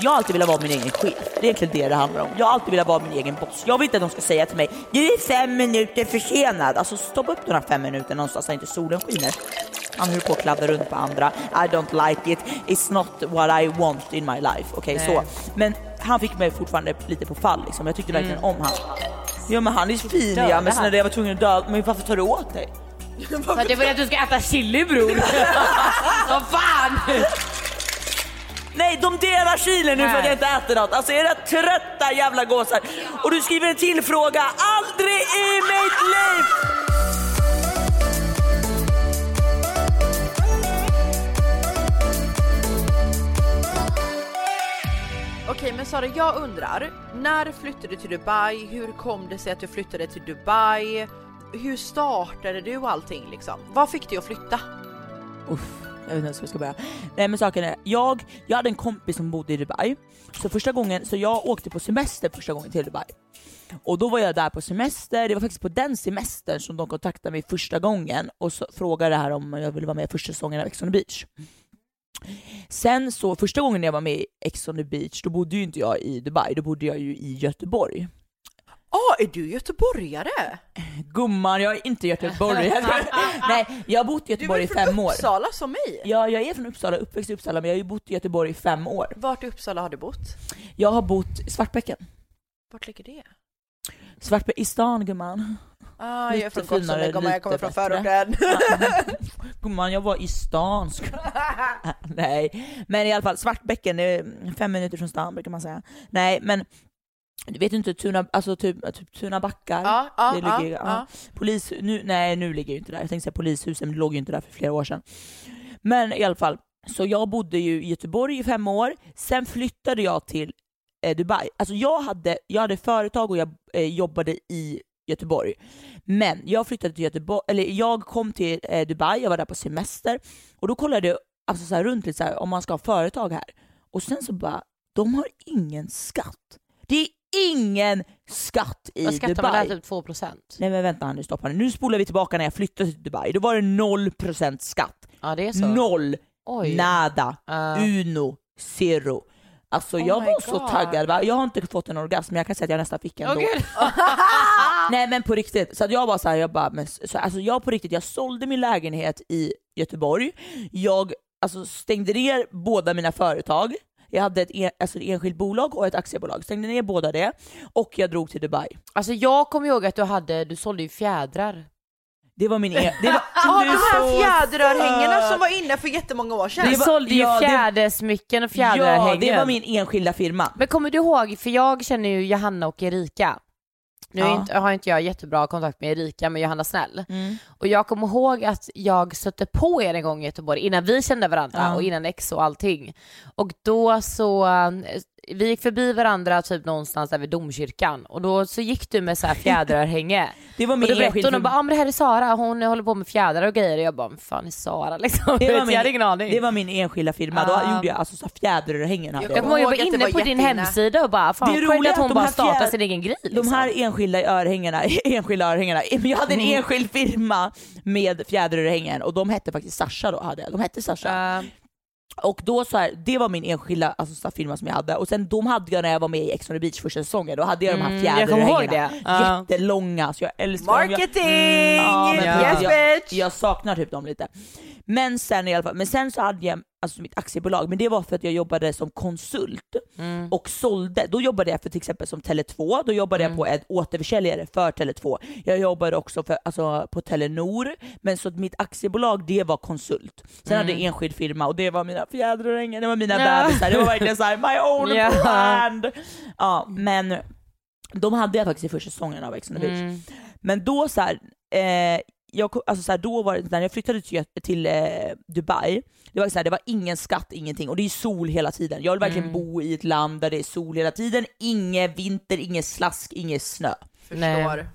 Jag har alltid velat vara min egen chef. Det är egentligen det det handlar om. Jag har alltid velat vara min egen boss. Jag vill inte att de ska säga till mig, du är fem minuter försenad. Alltså stoppa upp de här fem minuterna någonstans där inte solen skiner. Han höll på att kladda runt på andra. I don't like it. It's not what I want in my life. Okej, okay, så. Men han fick mig fortfarande lite på fall liksom. Jag tyckte verkligen mm. om han. Ja men han är fin ja, men sen när jag var tvungen att dö, men varför tar du åt dig? För att det var att du ska äta chili bror. Vad fan! Nej, de delar Chile nu för att jag inte äter något. Alltså era trötta jävla gåsar. Och du skriver en till fråga. Aldrig i mitt liv! Okej men Sara jag undrar, när flyttade du till Dubai? Hur kom det sig att du flyttade till Dubai? Hur startade du allting liksom? Vad fick dig att flytta? Uff. Jag vet inte ens hur jag ska börja. Nej men saken är, jag, jag hade en kompis som bodde i Dubai. Så första gången, så jag åkte på semester första gången till Dubai. Och då var jag där på semester, det var faktiskt på den semestern som de kontaktade mig första gången och så frågade här om jag ville vara med första säsongen av Ex on the beach. Sen så första gången jag var med i Ex on the beach, då bodde ju inte jag i Dubai, då bodde jag ju i Göteborg. Ah, är du göteborgare? Gumman, jag är inte göteborgare. Nej, jag har bott i Göteborg i fem år. Du är från Uppsala som mig? Ja, jag är från Uppsala, uppväxt i Uppsala, men jag har ju bott i Göteborg i fem år. Vart i Uppsala har du bott? Jag har bott i Svartbäcken. Vart ligger det? Svartbäcken, i stan gumman. Ah, jag är från Gottsunda gumman, jag kommer från förorten. gumman, jag var i stan. Nej, men i alla fall Svartbäcken, det är fem minuter från stan brukar man säga. Nej, men du vet inte, Tuna, alltså typ, typ Tuna backar. Ja, ja, det ligger, ja, ja. Polis, nu, nej nu ligger ju inte där, jag tänkte säga polishuset men det låg ju inte där för flera år sedan. Men i alla fall, så jag bodde ju i Göteborg i fem år, sen flyttade jag till eh, Dubai. Alltså jag hade, jag hade företag och jag eh, jobbade i Göteborg. Men jag flyttade till Göteborg, eller jag kom till eh, Dubai, jag var där på semester och då kollade jag alltså så runt lite så här, om man ska ha företag här. Och sen så bara, de har ingen skatt. Det är ingen skatt i Vad skattar Dubai. man där? Typ 2 Nej men vänta nu, stoppa nu. Nu spolar vi tillbaka när jag flyttade till Dubai. Då var det 0% skatt. Ja det är så. Noll, Oj. nada, uh. uno, zero. Alltså oh jag var God. så taggad, va? jag har inte fått en orgasm men jag kan säga att jag nästan fick en oh, Nej men på riktigt, så jag var så här, jag bara, men, så, alltså jag på riktigt, jag sålde min lägenhet i Göteborg, jag alltså, stängde ner båda mina företag, jag hade ett, en, alltså ett enskilt bolag och ett aktiebolag, stängde ner båda det och jag drog till Dubai. Alltså jag kommer ihåg att du hade, du sålde ju fjädrar. Det var min e det var, ah, de här fjäderörhängena som var inne för jättemånga år sedan. Du sålde ju ja, fjädersmycken och fjäderörhängen. Ja, det var min enskilda firma. Men kommer du ihåg, för jag känner ju Johanna och Erika. Nu ja. inte, har inte jag jättebra kontakt med Erika, men Johanna Snäll. Mm. Och jag kommer ihåg att jag stötte på er en gång i Göteborg innan vi kände varandra ja. och innan ex och allting. Och då så vi gick förbi varandra typ någonstans där vid domkyrkan och då så gick du med så här fjäderörhänge. det var min och då berättade hon och bara, ah, men det här är Sara, hon håller på med fjädrar och grejer och jag bara, fan är Sara liksom? Det var min, jag hade ingen aning. Det var min enskilda firma, uh. då gjorde jag alltså så fjäderörhängen. Jag, jag kommer ihåg, jag var inne på din hemsida och bara, fan det är roligt att hon bara startade sin egen grill. Liksom. De här enskilda örhängena, enskilda örhängena, jag hade en mm. enskild firma med fjäderörhängen och de hette faktiskt Sasha då, hade jag. de hette Sasha. Uh. Och då så här, det var min enskilda alltså, firma som jag hade och sen de hade jag när jag var med i Ex on the beach första säsongen, då hade jag de här mm, fjäderhängena. Uh. Jättelånga, så jag älskar Marketing! Jag, mm, ja, yes jag! Jag, saknar typ dem lite. Men sen i alla fall, men sen så hade jag alltså mitt aktiebolag, men det var för att jag jobbade som konsult mm. och sålde. Då jobbade jag för till exempel som Tele2, då jobbade mm. jag på en återförsäljare för Tele2. Jag jobbade också för, alltså, på Telenor, men så mitt aktiebolag det var konsult. Sen mm. hade jag enskild firma och det var mina fjäderängar, det var mina ja. bebisar, det var verkligen såhär my own ja. brand. Ja, men de hade jag faktiskt i första säsongen av Ex on the Beach. Mm. Men då så här, eh, jag, alltså så här, då var det, när jag flyttade till, till eh, Dubai, det var, så här, det var ingen skatt, ingenting. Och det är sol hela tiden. Jag vill verkligen mm. bo i ett land där det är sol hela tiden, ingen vinter, ingen slask, ingen snö. Förstår.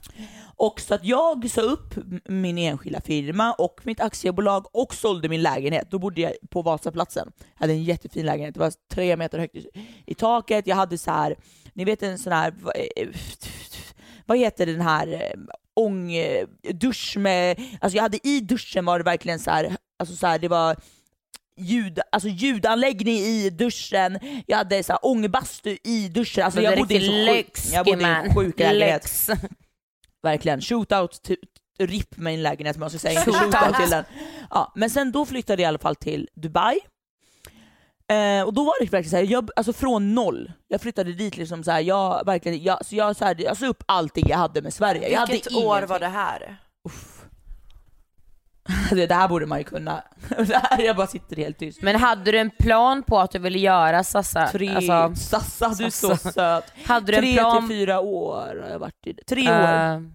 Och så att jag sa upp min enskilda firma och mitt aktiebolag och sålde min lägenhet. Då bodde jag på Vasaplatsen. Jag hade en jättefin lägenhet, det var tre meter högt i, taket. Jag hade så här, ni vet en sån här, vad- eh, vad heter den här eh, ångdusch med, alltså jag hade i duschen var det verkligen så här, alltså så här, det var ljud, alltså ljudanläggning i duschen, jag hade så här ångbastu i duschen. Alltså jag bodde i en sjuk, jag bodde i en sjuk lägenhet. Lex. Verkligen. Shootout, till, RIP min lägenhet men jag ska säga inte Shootout. shootout till den. Ja, men sen då flyttade jag i alla fall till Dubai. Eh, och då var det verkligen såhär, jag, alltså från noll. Jag flyttade dit liksom såhär, jag verkligen, jag, så jag, så här, jag sa upp allting jag hade med Sverige. Jag Vilket hade år ingenting. var det här? Det, det här borde man ju kunna. Det här, jag bara sitter helt tyst. Men hade du en plan på att du ville göra Sassa? Tre, Alltså, Sassa du är så söt. hade du en Tre plan? till fyra år har jag varit i Tre år.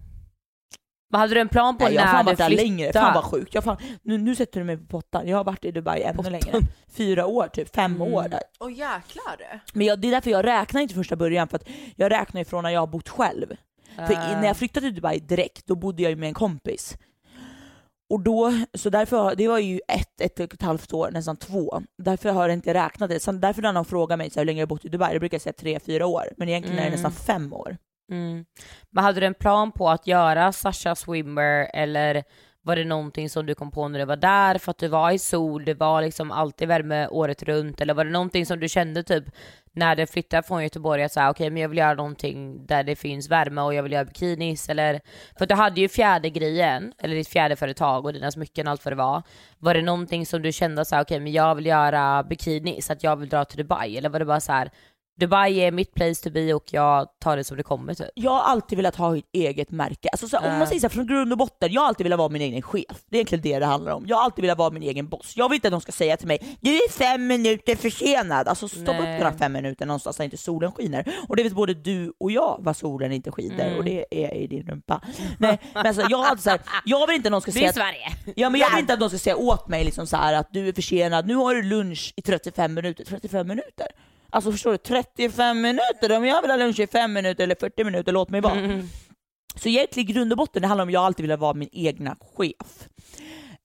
Men hade du en plan på Nej, jag har när fan varit där flyttade? längre, fan vad sjukt. Jag fan, nu, nu sätter du mig på pottan, jag har varit i Dubai ännu längre. Fyra år typ, fem Mm. år där. Åh jäklar. Men jag, det är därför jag räknar inte första början, för att jag räknar ifrån när jag har bott själv. För i, Eh, när jag flyttade till Dubai direkt, då bodde jag ju med en kompis. Och då, så därför, det var ju ett, ett och ett halvt år, nästan två. Därför har jag inte räknat det. Sen därför när någon frågar mig så här, hur länge jag har bott i Dubai, då brukar jag säga tre, fyra år. Men egentligen är det Mm. nästan fem år. Mm. Men hade du en plan på att göra Sasha Swimmer eller var det någonting som du kom på när du var där för att du var i sol, det var liksom alltid värme året runt eller var det någonting som du kände typ när du flyttade från Göteborg att säga okej men jag vill göra någonting där det finns värme och jag vill göra bikinis eller för att du hade ju fjärde grejen eller ditt fjärde företag och dina smycken och allt vad det var. Var det någonting som du kände så här okej men jag vill göra bikinis, att jag vill dra till Dubai eller var det bara så här Dubai är mitt place to be och jag tar det som det kommer typ. Jag har alltid velat ha ett eget märke. Alltså, så, här, om man säger så här, från grund och botten, jag har alltid velat vara min egen chef. Det är egentligen det det handlar om. Jag har alltid velat vara min egen boss. Jag vill inte att de ska säga till mig du är fem minuter försenad. Alltså stoppa upp några fem minuter någonstans där inte solen skiner. Och det vet både du och jag vad solen inte skiner Mm. och det är i din rumpa. Nej, men alltså, jag, har alltid så här, jag vill inte att någon ska Det säga är att Sverige. Ja men jag vill inte att någon ska säga åt mig liksom så att du är försenad, nu har du lunch i 35 minuter. 35 minuter? Alltså förstår du? 35 minuter! Om jag vill ha lunch i 5 minuter eller 40 minuter, låt mig vara. Mm. Så egentligen i grund och botten det handlar om att jag alltid velat vara min egna chef.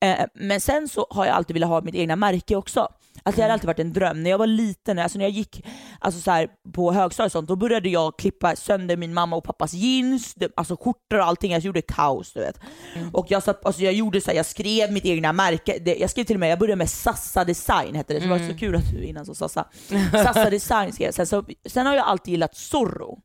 Eh, men sen så har jag alltid velat ha mitt egna märke också. Alltså det har alltid varit en dröm. När jag var liten, alltså när jag gick alltså så här, på högstadiet och sånt, då började jag klippa sönder min mamma och pappas jeans, alltså skjortor och allting. Jag gjorde kaos du vet. Och jag, satt, alltså jag gjorde så här, jag skrev mitt egna märke. Det, jag skrev till och med, jag började med Sassa Design hette det, så det var så kul att du innan så Sassa. Sassa Design skrev jag. Sen, så, sen har jag alltid gillat Zorro.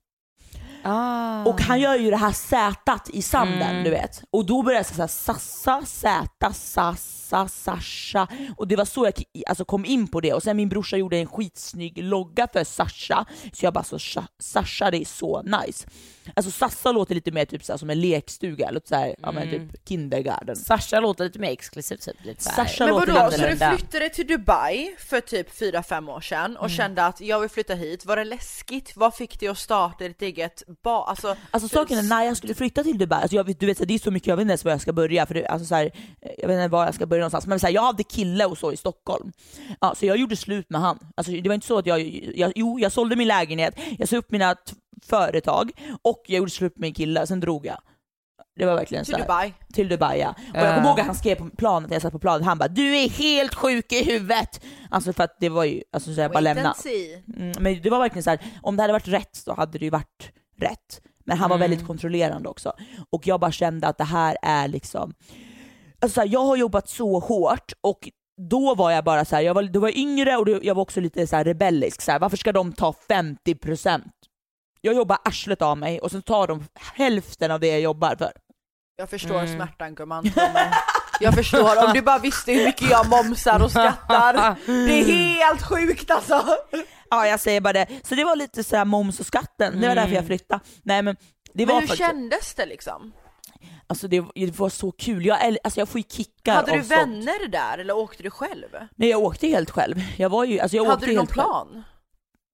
Ah. Och han gör ju det här sätat i sanden, Mm. du vet. Och då började jag säga Sassa, Zäta, Sassa, Sasha. Och det var så jag alltså, kom in på det. Och sen min brorsa gjorde en skitsnygg logga för Sasha. Så jag bara så Sha- Sasha, det är så nice. Alltså Sassa låter lite mer typ så här, som en lekstuga, lite så här, ja, men Mm. typ kindergarten. Sasha låter lite mer exklusivt typ. Lite. Sasha Men låter vadå, så du flyttade till Dubai för typ 4-5 år sedan och kände att jag vill flytta hit. Var det läskigt? Vad fick dig att starta ditt eget ba... Alltså, Alltså saken är när jag skulle flytta till Dubai, alltså jag, vet- du vet, så det är så mycket jag vet inte ens var jag ska börja, för det, alltså så här, eh, jag vet inte var jag ska börja någonstans. Men så här, jag hade kille och så i Stockholm, ja, så jag gjorde slut med han. Alltså, det var inte så att jag, jag, jo jag sålde min lägenhet, jag sa upp mina t- företag och jag gjorde slut med min kille, sen drog jag. Det var verkligen till så här, Dubai. till Dubai ja. Och Ja. jag kommer ihåg att han skrev på planet, när jag satt på planet, han bara du är helt sjuk i huvudet! Alltså för att det var ju, alltså så jag bara lämna. Mm, men det var verkligen så här, om det hade varit rätt så hade det ju varit rätt. Men han var Mm. väldigt kontrollerande också. Och jag bara kände att det här är liksom... Alltså så här, jag har jobbat så hårt och då var jag bara så här, jag var, då var jag yngre och jag var också lite så här rebellisk. Så här, varför ska de ta 50%? Jag jobbar arslet av mig och sen tar de hälften av det jag jobbar för. Jag förstår Mm. smärtan gumman. Jag förstår, om du bara visste hur mycket jag momsar och skattar. Det är helt sjukt alltså! Ja jag säger bara det. Så det var lite så här moms och skatten, det var därför jag flyttade. Nej men det var Men hur faktiskt... kändes det liksom? Alltså det, det var så kul, jag, alltså jag får ju kickar Hade av du sånt. vänner där eller åkte du själv? Nej jag åkte helt själv. Jag var ju, alltså jag Hade åkte du någon helt själv. plan?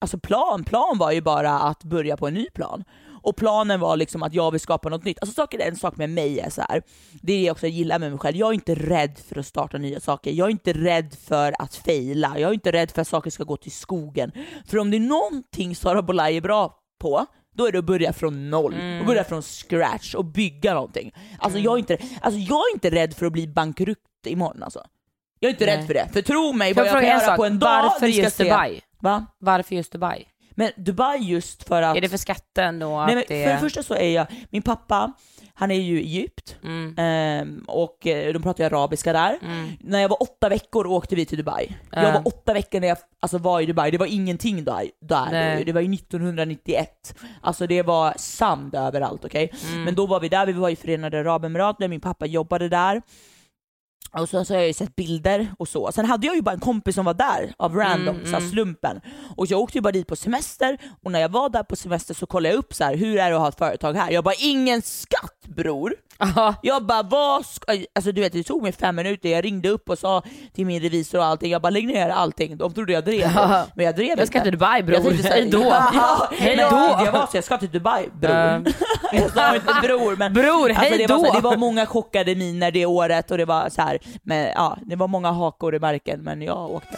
Alltså plan, plan var ju bara att börja på en ny plan. Och planen var liksom att jag vill skapa något nytt. Alltså saker, en sak med mig är så här. det är det jag också gillar med mig själv. Jag är inte rädd för att starta nya saker. Jag är inte rädd för att fejla. Jag är inte rädd för att saker ska gå till skogen. För om det är någonting Sara Bolaj är bra på, då är det att börja från noll Mm. och börja från scratch och bygga någonting. Alltså, jag, är inte, alltså jag är inte rädd för att bli bankrutt imorgon alltså. Jag är inte Nej. rädd för det, för tro mig Får vad jag jag kan göra på en dag. Varför just. Dubai? Va? Varför just Dubai? Men Dubai just för att... Är det för skatten och Nej, men det... För det första så är jag, min pappa, han är ju Egypt Mm. ehm, och eh, de pratar ju arabiska där. Mm. När jag var åtta veckor åkte vi till Dubai. Ja. Jag var åtta veckor när jag alltså, var i Dubai, det var ingenting där. där. Det var ju 1991. Alltså det var sand överallt, okej? Mm. Men då var vi där, vi var i Förenade Arabemiraten, min pappa jobbade där. Och sen så har jag ju sett bilder och så. Sen hade jag ju bara en kompis som var där av random, Mm, så här mm. slumpen. Och jag åkte ju bara dit på semester och när jag var där på semester så kollade jag upp så här, hur är det att ha ett företag här? Jag bara, ingen skatt bror! Aha. Jag bara, vad ska... Alltså du vet, det tog mig fem minuter, jag ringde upp och sa till min revisor och allting, jag bara lägg ner allting. De trodde jag drev, Ja. men jag drev Jag inte. ska till Dubai bror, Jag tänkte så här, hej då. Ja. Jag var så jag ska till Dubai bror. Ja. jag sa inte bror men Bror, alltså, hej det, var det var många chockade miner det året och det var så här, men ja, det var många hakor i marken men jag åkte.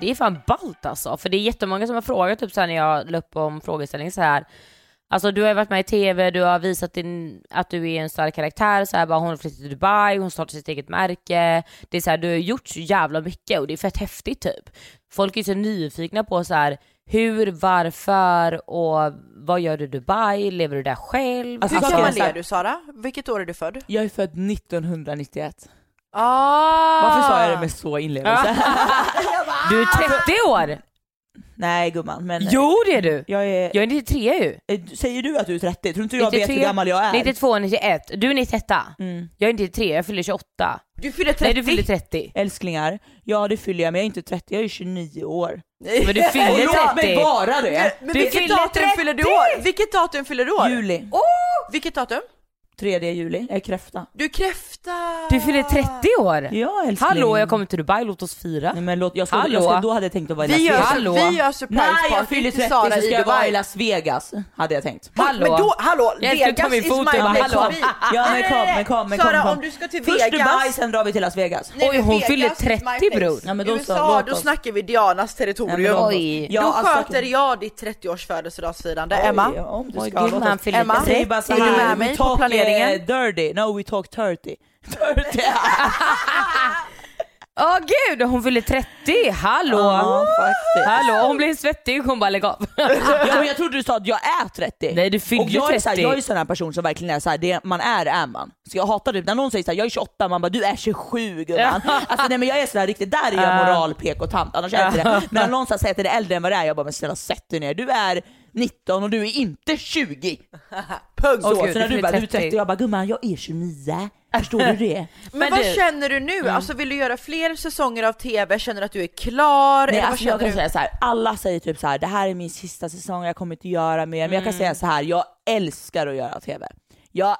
Det är fan ballt alltså, för det är jättemånga som har frågat typ så här när jag la upp om frågeställningen så här. Alltså du har varit med i TV, du har visat din, att du är en stark karaktär, så här, bara, hon har flyttat till Dubai, hon startar sitt eget märke. Det är så här, du har gjort så jävla mycket och det är fett häftigt typ. Folk är så nyfikna på så här hur, varför och vad gör du i Dubai? Lever du där själv? Alltså, Hur gammal är du Sara? Vilket år är du född? Jag är född 1991. Ah. Varför sa jag det med så inlevelse? Du är 30 år! Nej gumman, men Jo det är du! jag är... Jag är 93 ju. Eh, Säger du att du är 30? Tror inte jag vet hur gammal jag är? 92, 91. Du är 91. Mm. Jag är 93, jag fyller 28. Du fyller 30? Nej du fyller 30. Älsklingar, ja det fyller jag men jag är inte 30, jag är 29 år. Men du fyller Och låt mig 30. vara det! Men Du vilket fyller datum 30! fyller du år? Vilket datum fyller du år? Juli, Vilket datum? 3 juli, jag är kräfta. Du är kräfta! Du fyller 30 år! Ja älskling. Hallå jag kommer till Dubai, låt oss fira. Nej men låt, jag ska, Hallå? jag ska, då hade jag tänkt att vara i Vi Las gör, Vegas. Hallå? vi gör surprise Nej jag fyller till 30 Sara så ska jag vara i. Las Vegas, hade jag tänkt. Hallå? Men då, hallå, Jag ska ta Vegas min is foto, my place hallå. Ja men kom, men kom, men Sara, kom, kom. om du ska till Först Vegas. Dubai, sen drar vi till Las Vegas. Nej, Oj, hon Vegas fyller is my 30, place. bror. Ja, men då så, USA, då snackar vi Dianas territorium. Oj. Ja, då alltså, sköter jag ditt 30-års födelsedagsfirande. Emma? Du ska, Emma? Är du med mig på talk, planeringen? eh, dirty, no we talk dirty. dirty. Åh gud, hon fyller 30! Hallå! Ja, faktiskt. Hallå, hon blir svettig, hon bara lägg av. Ja, men jag trodde du sa att jag är 30. Nej, du fyller och jag är, så här, 30. jag är en sån här person som verkligen är såhär, det man är är man. Så jag hatar det när någon säger såhär, jag är 28, man bara du är 27 gumman. Alltså nej men jag är sådär riktigt, där är jag Ja. moral, PK-tant, annars är jag inte det. Men när någon så här säger att det är äldre än vad det är, jag bara men snälla sätt dig ner, du är 19 och du är inte 20. Punkt. Så, så när du du bara du är 30, jag bara gumman jag är 29. Förstår du det? Men, Men vad du- känner du nu? Alltså vill du göra fler säsonger av TV? Känner du att du är klar? Nej, Eller vad alltså jag kan du? säga så här, alla säger typ så här, det här är min sista säsong, jag kommer inte göra mer. Men jag kan säga så här, jag älskar att göra TV. Jag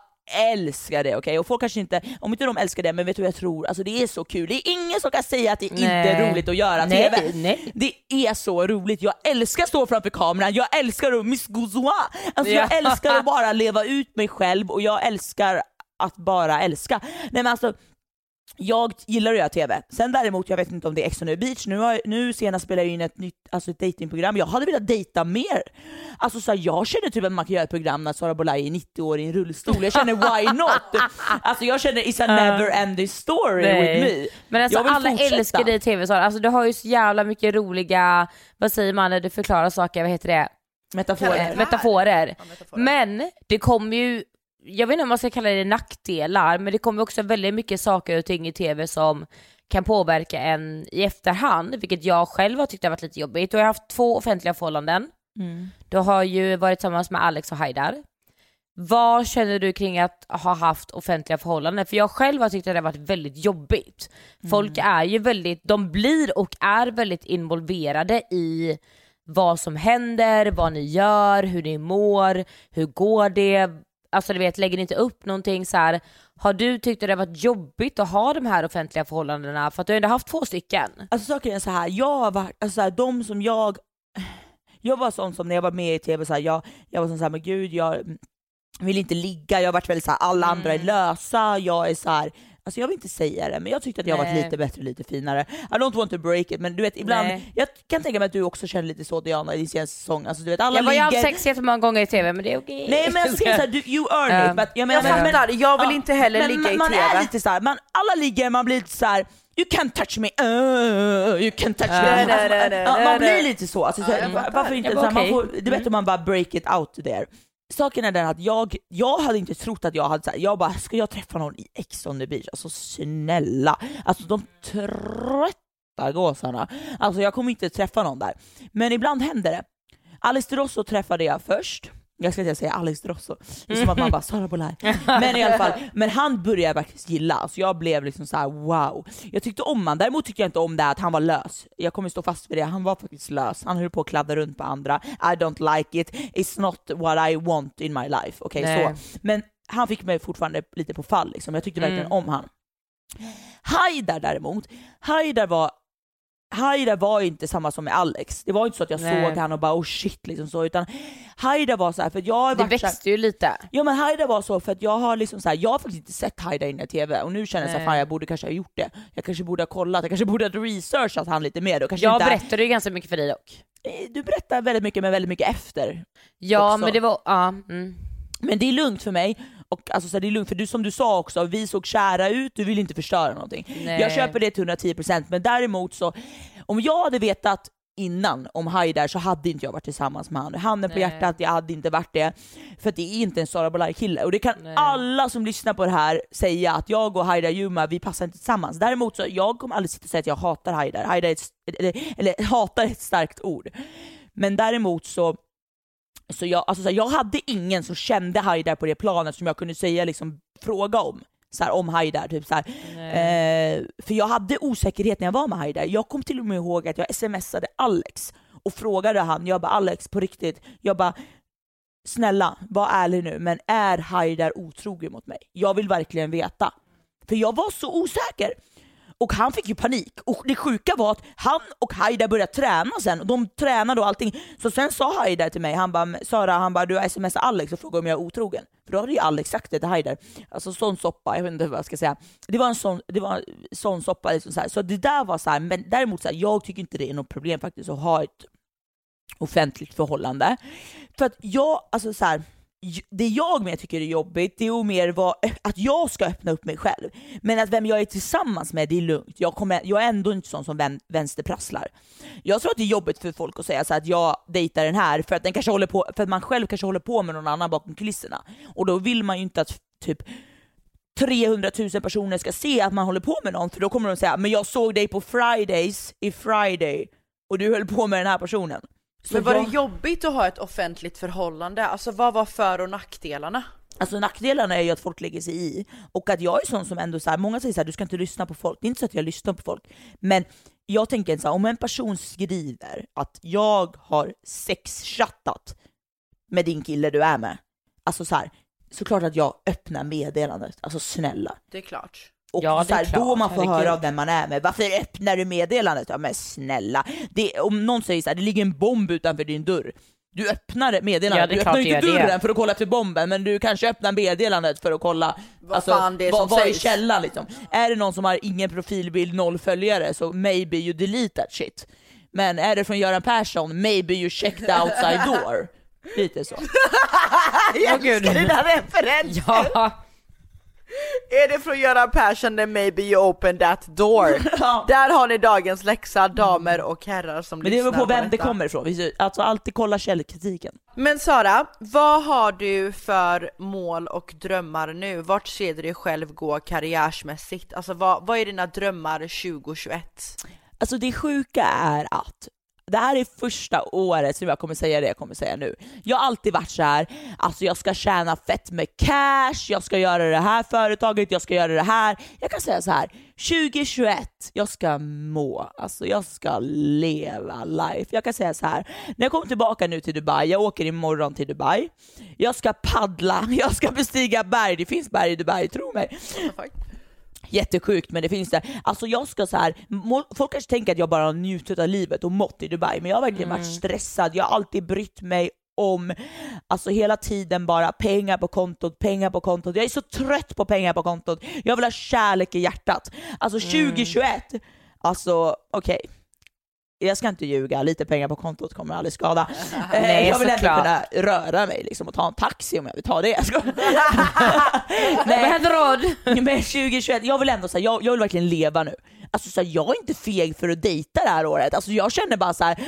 älskar det, okej? Och folk kanske inte, om inte de älskar det, men vet du vad jag tror? Alltså det är så kul. Det är ingen som kan säga att det inte är Nej. roligt att göra Nej, TV. nej. Det är så roligt. Jag älskar att stå framför kameran, jag älskar att miss Gouzois. Alltså jag Ja. älskar att bara leva ut mig själv och jag älskar att bara älska. Nej men alltså jag gillar att göra TV. Sen däremot, jag vet inte om det är Ex on the beach, nu, har, nu senast spelade jag in ett nytt alltså ett datingprogram. Jag hade velat dejta mer. Alltså så här, jag känner typ att man kan göra ett program när Sara Bolaj är 90 år i en rullstol. Jag känner why not? Alltså jag känner it's a never ending story Nej. with me. Men alltså alla fortsätta. älskar dig i tv Sara, alltså du har ju så jävla mycket roliga, vad säger man när du förklarar saker, vad heter det? Metaforer. Eh, Metaforer. Ja, metaforer. Men det kommer ju, jag vet inte om man ska kalla det nackdelar, men det kommer också väldigt mycket saker och ting i tv som kan påverka en i efterhand, vilket jag själv har tyckt har varit lite jobbigt. Du har haft två offentliga förhållanden. Mm. Du har ju varit tillsammans med Alex och Haidar. Vad känner du kring att ha haft offentliga förhållanden? För jag själv har tyckt att det har varit väldigt jobbigt. Folk är ju väldigt, de blir och är väldigt involverade i vad som händer, vad ni gör, hur ni mår, hur går det? Alltså du vet, lägger ni inte upp någonting så här. Har du tyckt att det har varit jobbigt att ha de här offentliga förhållandena? För att du har ändå haft två stycken. Alltså saken är så här, jag har varit, alltså så här, de som jag, jag var sån som när jag var med i tv, så här, jag, jag var sån så här, men gud jag vill inte ligga, jag har varit väldigt så här, alla andra är lösa, jag är så här. Alltså jag vill inte säga det, men jag tyckte att jag har varit Nej. lite bättre, lite finare. I don't want to break it, men du vet ibland, Nej. jag kan tänka mig att du också känner lite så Diana i din senaste säsong. Alltså du vet alla Jag var ju ligger... sex jättemånga gånger i tv men det är okej. Nej men jag säger såhär, du- you earn Ja. it. But jag, Jag menar, men- fattar, jag vill Ja, inte heller men ligga man, i man TV. är lite såhär, man, alla ligger, man blir lite såhär You can't touch me, uh, you can't touch Ja. me. Nej, Alltså, nej, nej, ja, nej, man blir nej. lite så. Alltså, så Ja, här, jag va- varför inte? Jag Så bara, här, man okej. får, det är bättre om man bara break it out there. Saken är den att jag, jag hade inte trott att jag hade så här, jag bara, ska jag träffa någon i Ex on the beach? Alltså snälla, alltså de trötta gåsarna. Alltså jag kommer inte träffa någon där. Men ibland händer det. Alice de Rosso träffade jag först. Jag ska inte säga Alex de Rosso, det är som att man bara Sara Bolaj. Men i alla fall, men han började jag faktiskt gilla, så jag blev liksom så här: wow. Jag tyckte om han, däremot tyckte jag inte om det att han var lös. Jag kommer stå fast vid det, han var faktiskt lös. Han höll på att kladda runt på andra. I don't like it, it's not what I want in my life. Okej Nej. så. Men han fick mig fortfarande lite på fall liksom. jag tyckte verkligen Mm. om han. Haidar däremot, Haidar var Haidar var inte samma som med Alex. Det var inte så att jag Nej. såg han och bara oh shit liksom så, utan Haidar var så här för att jag har Det så här, växte ju lite. Ja men Haida var så för att jag har liksom så här, jag har faktiskt inte sett Haida inne i TV och nu känner jag så här, Nej. fan jag borde kanske ha gjort det. Jag kanske borde ha kollat, jag kanske borde ha researchat han lite mer. Och kanske Jag inte, berättade ju ganska mycket för dig dock. Eh, Du berättar väldigt mycket men väldigt mycket efter. Ja Också. men det var, ja. Mm. Men det är lugnt för mig, och alltså så här, det är lugnt för du som du sa också, vi såg kära ut, du vill inte förstöra någonting. Nej. Jag köper det till 110% men däremot så, om jag hade vetat innan om Haidar så hade inte jag varit tillsammans med honom. Handen på Nej. hjärtat, jag hade inte varit det. För att det är inte en Sara Bolaj kille och det kan Nej. alla som lyssnar på det här säga att jag och Haidar Yuma, vi passar inte tillsammans. Däremot så, jag kommer aldrig sitta och säga att jag hatar Haidar. Haidar ett, eller, eller hatar är ett starkt ord. Men däremot så så jag, alltså så här, jag hade ingen som kände Haidar på det planet som jag kunde säga liksom, fråga om. Så här, om Haidar. Typ, så. Eh, för jag hade osäkerhet när jag var med Haidar. Jag kom till och med ihåg att jag smsade Alex och frågade han, jag bara Alex på riktigt, jag bara snälla var ärlig nu men är Haidar otrogen mot mig? Jag vill verkligen veta. För jag var så osäker. Och han fick ju panik. Och det sjuka var att han och Haida började träna sen. Och de tränade och allting. Så sen sa Haida till mig, han bara Sara, han bara du har smsat Alex och frågat om jag är otrogen. För då hade ju Alex sagt det till Haidar. Alltså sån soppa, jag vet inte vad jag ska säga. Det var en sån, det var en sån soppa liksom så, här. så det där var så här, men däremot så här, jag tycker inte det är något problem faktiskt att ha ett offentligt förhållande. För att jag, alltså så här, det jag mer tycker är jobbigt, det är ju mer vad, att jag ska öppna upp mig själv. Men att vem jag är tillsammans med, det är lugnt. Jag, kommer, jag är ändå inte sån som vän, vänsterprasslar. Jag tror att det är jobbigt för folk att säga så att jag dejtar den här för att, den kanske håller på, för att man själv kanske håller på med någon annan bakom kulisserna. Och då vill man ju inte att typ 300 000 personer ska se att man håller på med någon, för då kommer de säga men jag såg dig på Fridays i Friday och du höll på med den här personen. Så Men var jag- det jobbigt att ha ett offentligt förhållande? Alltså vad var för och nackdelarna? Alltså nackdelarna är ju att folk lägger sig i och att jag är sån som ändå så här, många säger så här, du ska inte lyssna på folk. Det är inte så att jag lyssnar på folk. Men jag tänker så här, om en person skriver att jag har sexchattat med din kille du är med. Alltså så här, såklart att jag öppnar meddelandet. Alltså snälla. Det är klart. Och Ja, så är här, klart, då man får herregud. höra av vem man är med. Varför öppnar du meddelandet? Ja men snälla. Det, om någon säger så här, det ligger en bomb utanför din dörr. Du öppnar meddelandet, Ja, du öppnar inte gör det. dörren för att kolla efter bomben, men du kanske öppnar meddelandet för att kolla Vad fan det är vad, som vad är källan liksom. Är det någon som har ingen profilbild, noll följare, så maybe you delete that shit. Men är det från Göran Persson, maybe you check the outside door. Lite så. Jag gud. älskar dina referenser! Ja, Är det från Göran Persson, then maybe you open that door. Ja. Där har ni dagens läxa, damer och herrar som Men det beror på vem det detta. kommer ifrån. Alltså alltid kolla källkritiken. Men Sara, vad har du för mål och drömmar nu? Vart ser du dig själv gå karriärsmässigt? Alltså vad, vad är dina drömmar 2021? Alltså det sjuka är att det här är första året som jag kommer säga det jag kommer säga nu. Jag har alltid varit så här, alltså jag ska tjäna fett med cash, jag ska göra det här företaget, jag ska göra det här. Jag kan säga så här, 2021, jag ska må, alltså jag ska leva life. Jag kan säga så här, när jag kommer tillbaka nu till Dubai, jag åker imorgon till Dubai, jag ska paddla, jag ska bestiga berg, det finns berg i Dubai, tro mig. Jättesjukt men det finns det. Alltså jag ska så här, folk kanske tänker att jag bara har njutit av livet och mått i Dubai, men jag har verkligen varit stressad, jag har alltid brytt mig om, alltså hela tiden bara pengar på kontot, pengar på kontot. Jag är så trött på pengar på kontot. Jag vill ha kärlek i hjärtat. Alltså 2021, alltså okej. Jag ska inte ljuga, lite pengar på kontot kommer aldrig skada. Eh, Nej, jag vill ändå kunna röra mig liksom, och ta en taxi om jag vill ta det. Jag skojar. Vad hade råd? Men 2021, jag vill ändå säga, jag, jag vill verkligen leva nu. Alltså så här, jag är inte feg för att dejta det här året. Alltså jag känner bara så här.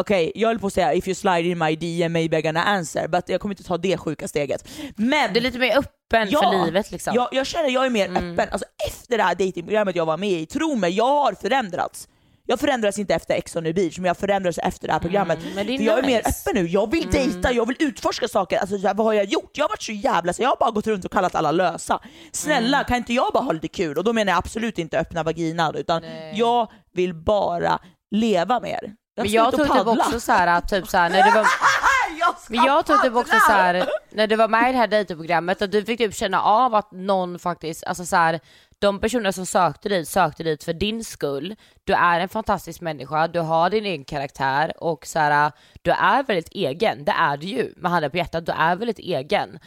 okej jag höll på att säga if you slide in my DM maybe I'm gonna answer, but jag kommer inte ta det sjuka steget. Men Du är lite mer öppen Ja, för livet liksom. jag, jag känner jag är mer öppen, alltså efter det här datingprogrammet jag var med i, tro mig, jag har förändrats. Jag förändras inte efter Ex on the beach, men jag förändras efter det här programmet. men det är För jag är mer öppen nu, jag vill dejta, jag vill utforska saker. Alltså, så här, vad har jag gjort? Jag har varit så jävla, så jag har bara gått runt och kallat alla lösa. Snälla, kan inte jag bara ha lite kul? Och då menar jag absolut inte öppna vaginan, utan jag vill bara leva mer. Jag Men ska jag ut och tror typ också såhär, typ såhär när du var Men jag tror typ också så här, när du var med i det här dejtingprogrammet, att du fick typ känna av att någon faktiskt, alltså så här, de personer som sökte dit, sökte dit för din skull. Du är en fantastisk människa, du har din egen karaktär och så här, du är väldigt egen, det är du ju, med handen på hjärtat, du är väldigt egen.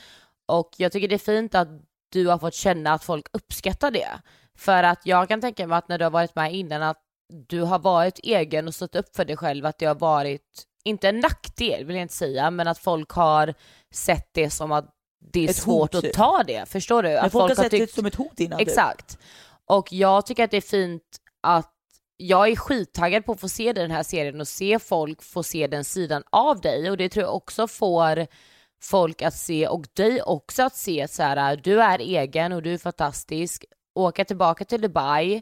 Och jag tycker det är fint att du har fått känna att folk uppskattar det. För att jag kan tänka mig att när du har varit med innan att du har varit egen och stått upp för dig själv, att det har varit, inte en nackdel vill jag inte säga, men att folk har sett det som att det är Ett svårt hot, att ta det, förstår du? Men Att folk, har sett tyckt- det som ett hot innan. typ. Exakt. Och jag tycker att det är fint att jag är skittaggad på att få se den här serien och se folk få se den sidan av dig och det tror jag också får folk att se och dig också att se så här, du är egen och du är fantastisk, åka tillbaka till Dubai,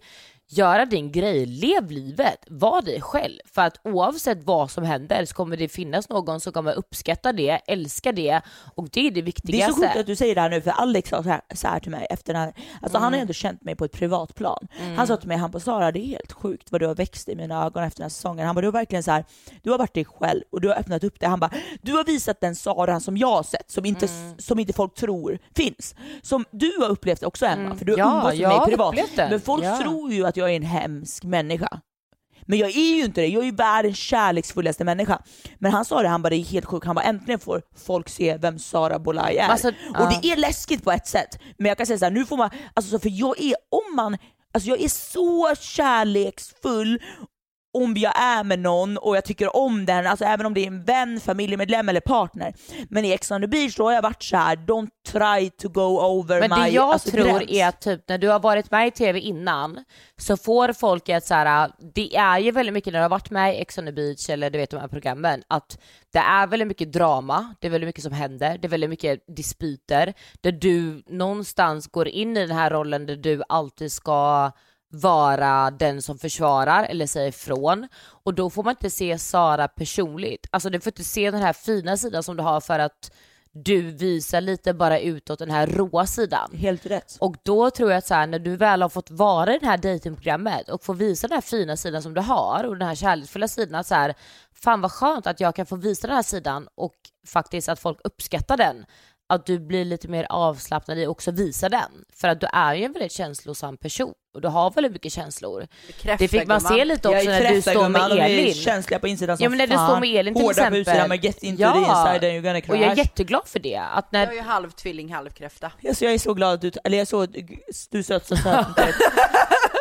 göra din grej, lev livet, var dig själv. För att oavsett vad som händer så kommer det finnas någon som kommer uppskatta det, älska det och det är det Det är viktigaste. så sjukt att du säger det här nu, för Alex sa så här, så här till mig efter den här, alltså han har Mm. ju ändå känt mig på ett privat plan. Han sa till mig, han bara Sara det är helt sjukt vad du har växt i mina ögon efter den här säsongen. Han bara du har verkligen så här, du har varit dig själv och du har öppnat upp det. Han bara, du har visat den Sara som jag har sett, som inte, Mm. som inte folk tror finns. Som du har upplevt också Emma, för du har Ja, umgås med mig privat. Men folk Ja. tror ju att jag är en hemsk människa. Men jag är ju inte det, jag är ju världens kärleksfullaste människa. Men han sa det, han bara det är helt sjukt, han bara äntligen får folk se vem Sara Bolaj är. Alltså, och det är läskigt på ett sätt, men jag kan säga så här, nu får man, alltså så för jag är, om man, alltså jag är så kärleksfull om jag är med någon och jag tycker om den, alltså även om det är en vän, familjemedlem eller partner. Men i Ex on the beach då har jag varit så här: don't try to go over Men my det jag alltså, tror gräns. är att typ när du har varit med i tv innan så får folk ett så här, det är ju väldigt mycket när du har varit med i Ex on the beach eller du vet de här programmen, att det är väldigt mycket drama, det är väldigt mycket som händer, det är väldigt mycket dispyter, där du någonstans går in i den här rollen där du alltid ska vara den som försvarar eller säger ifrån och då får man inte se Sara personligt. Alltså du får inte se den här fina sidan som du har för att du visar lite bara utåt den här råa sidan. Helt rätt. Och då tror jag att så här, när du väl har fått vara i det här dejtingprogrammet och få visa den här fina sidan som du har och den här kärleksfulla sidan, att så här, fan vad skönt att jag kan få visa den här sidan och faktiskt att folk uppskattar den. Att du blir lite mer avslappnad i att också visa den. För att du är ju en väldigt känslosam person och du har väldigt mycket känslor. Det fick man se lite också när du står med Elin. känsliga på insidan som Ja men när du fan. står med Elin till Hårda på exempel. utsidan men get into the inside and you're gonna crash. och jag är jätteglad för det. Att när, Jag är ju halv tvilling, halv kräfta. Alltså jag är så glad att du, eller jag är så, du är söt så söt.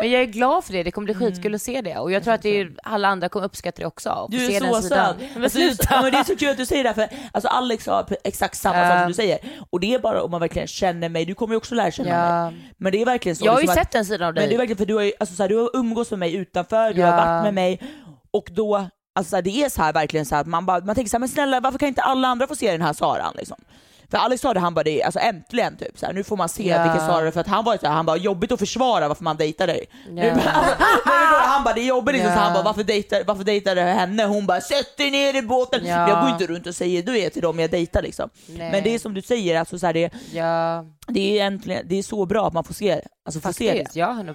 Men jag är glad för det, det kommer bli Mm. skitkul att se det och jag tror att det är, alla andra kommer uppskatta det också. Du är så söt. Men Alltså, sluta. men det är så kul att du säger det, för alltså, Alex pre- exakt samma sak som du säger. Och det är bara om man verkligen känner mig, du kommer ju också lära känna Ja. mig. Men det är verkligen så. Jag har ju liksom sett den sidan av Men det är dig. verkligen för du har, alltså, så här, du har umgås med mig utanför, du Ja. har varit med mig och då, alltså så här, det är så här verkligen så här, att man, bara, man tänker så här, men snälla varför kan inte alla andra få se den här Saran liksom? För Alex sa det, han bara det, alltså äntligen typ så här, nu får man se Ja. vilken Sara för att han var så här, han bara jobbigt att försvara varför man dejtar dig. Du, han bara det är jobbigt liksom, så Ja. han bara varför dejtar, varför dejtar du henne? Hon bara sätt dig ner i båten. Men jag går inte runt och säger du är till dem jag dejtar liksom. Nej. Men det är som du säger, alltså så här, det, Ja, det, är äntligen, det är så bra att man får se, alltså, får se det. faktiskt. Ja, 100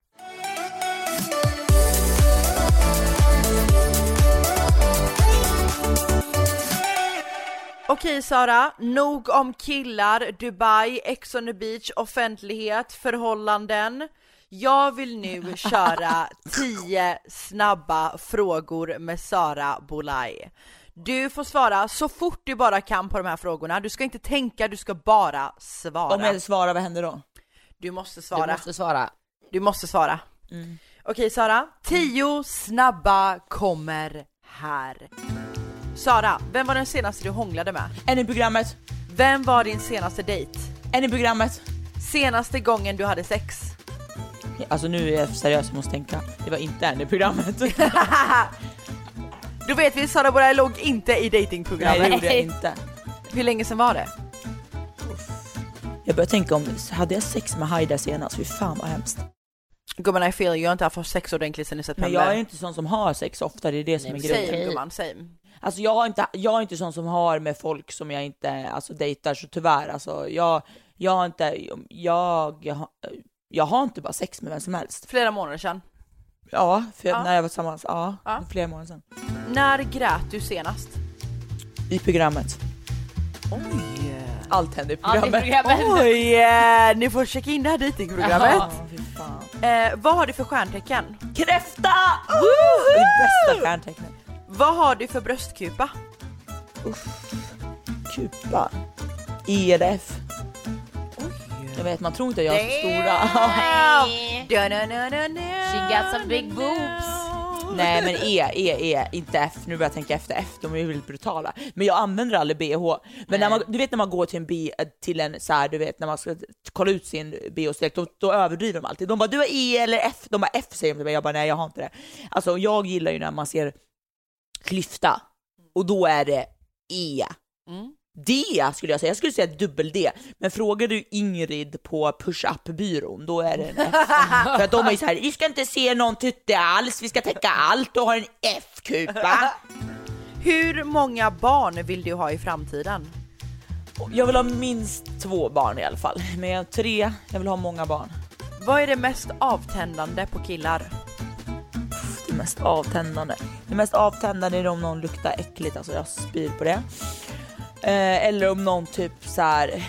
Okej Sara, nog om killar, Dubai, Ex on the beach, offentlighet, förhållanden. Jag vill nu köra 10 snabba frågor med Sara Bolaj. Du får svara så fort du bara kan på de här frågorna. Du ska inte tänka, du ska bara svara. Om jag svarar, vad händer då? Du måste Du svara. måste svara. Du måste svara. Mm. Okej Sara, 10 snabba kommer här. Sara, vem var den senaste du hånglade med? En i programmet, Vem var din senaste dejt? en i programmet. Senaste gången du hade sex? Alltså nu är jag seriös, jag måste tänka. Det var inte en i programmet. Då vet vi, Sara Boraj låg inte i Nej det datingprogrammet. gjorde jag inte. Hur länge sedan var det? Jag börjar tänka om, hade jag sex med Haida senast? Fy fan vad hemskt. Gumman I feel, jag har inte haft sex ordentligt sen i Men september. jag är inte sån som har sex ofta, det är det som är Same grejen. gumman, same. Alltså jag, har inte, jag är inte sån som har med folk som jag inte alltså, dejtar, så tyvärr alltså. Jag, jag har inte, jag, jag, har- jag har inte bara sex med vem som helst. Flera månader sedan. Ja, för Ja. när jag var tillsammans, ja, Ja. flera månader sedan. När grät du senast? I programmet. Oj! Allt hände i Allt i programmet. programmet. Oj! eh, Ni får checka in det här datingprogrammet. Ja. Eh, vad har du för stjärntecken? Kräfta! Det är bästa stjärntecknet. Vad har du för bröstkupa? Kupa. ERF. Jag vet, man tror inte jag är så stora. She got some big boobs. Nej men E, E, E, inte F. Nu börjar jag tänka efter F, de är ju väldigt brutala. Men jag använder aldrig BH. Men när man, du vet när man går till en, B, till en så här, du vet när man ska kolla ut sin BH-storlek, då, då överdriver de alltid. De bara du har E eller F, de bara F säger de till mig, jag bara nej jag har inte det. Alltså jag gillar ju när man ser klyfta, och då är det E. Mm. D skulle jag säga, jag skulle säga dubbel D. Men frågar du Ingrid på push-up-byrån, då är det en F. För att de är ju så här, vi ska inte se någon tutte alls, vi ska täcka allt och ha en F-kupa. Hur många barn vill du ha i framtiden? Jag vill ha minst två barn i alla fall, men jag tre, jag vill ha många barn. Vad är det mest avtändande på killar? Mest avtändande. Det mest avtändande är om någon luktar äckligt, alltså jag spyr på det. Eh, eller om någon typ så här.